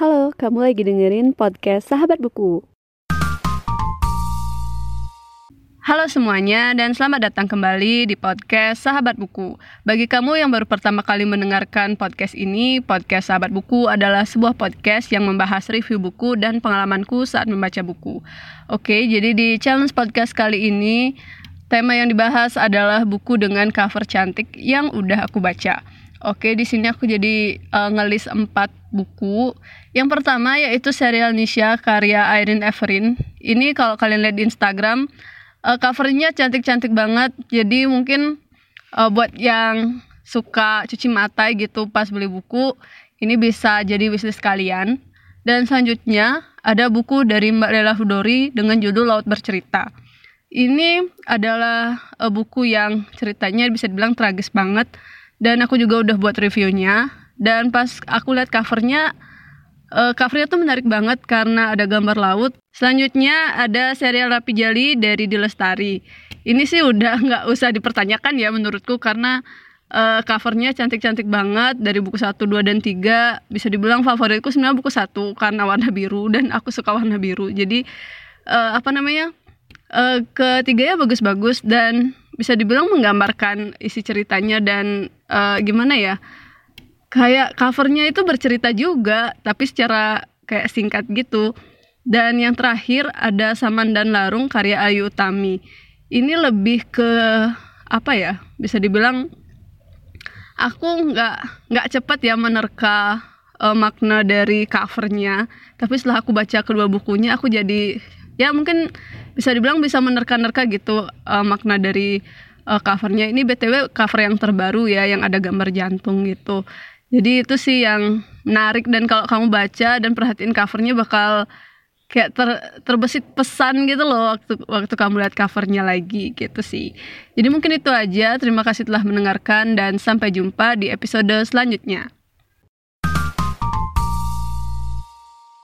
Halo, kamu lagi dengerin podcast Sahabat Buku. Halo semuanya dan selamat datang kembali di podcast Sahabat Buku. Bagi kamu yang baru pertama kali mendengarkan podcast ini, podcast Sahabat Buku adalah sebuah podcast yang membahas review buku dan pengalamanku saat membaca buku. Oke, jadi di challenge podcast kali ini tema yang dibahas adalah buku dengan cover cantik yang udah aku baca. Oke, di sini aku jadi uh, ngelis empat buku. Yang pertama yaitu serial Nisha karya Irene Everin. Ini kalau kalian lihat di Instagram, uh, covernya cantik-cantik banget. Jadi mungkin uh, buat yang suka cuci mata gitu pas beli buku, ini bisa jadi wishlist kalian. Dan selanjutnya ada buku dari Mbak Lela Hudori dengan judul Laut Bercerita. Ini adalah uh, buku yang ceritanya bisa dibilang tragis banget dan aku juga udah buat reviewnya. Dan pas aku lihat covernya uh, covernya tuh menarik banget karena ada gambar laut. Selanjutnya ada serial Rapi Jali dari Dilestari. Ini sih udah nggak usah dipertanyakan ya menurutku karena uh, covernya cantik-cantik banget dari buku 1, 2, dan 3 bisa dibilang favoritku sebenarnya buku 1 karena warna biru dan aku suka warna biru. Jadi uh, apa namanya uh, ketiganya bagus-bagus dan bisa dibilang menggambarkan isi ceritanya dan uh, gimana ya kayak covernya itu bercerita juga tapi secara kayak singkat gitu. Dan yang terakhir ada Saman dan Larung karya Ayu Utami. Ini lebih ke apa ya bisa dibilang aku nggak nggak cepat ya menerka uh, makna dari covernya. Tapi setelah aku baca kedua bukunya aku jadi ya mungkin bisa dibilang bisa menerka-nerka gitu uh, makna dari uh, covernya. Ini btw cover yang terbaru ya yang ada gambar jantung gitu. Jadi itu sih yang menarik dan kalau kamu baca dan perhatiin covernya bakal kayak ter, terbesit pesan gitu loh waktu waktu kamu lihat covernya lagi gitu sih. Jadi mungkin itu aja. Terima kasih telah mendengarkan dan sampai jumpa di episode selanjutnya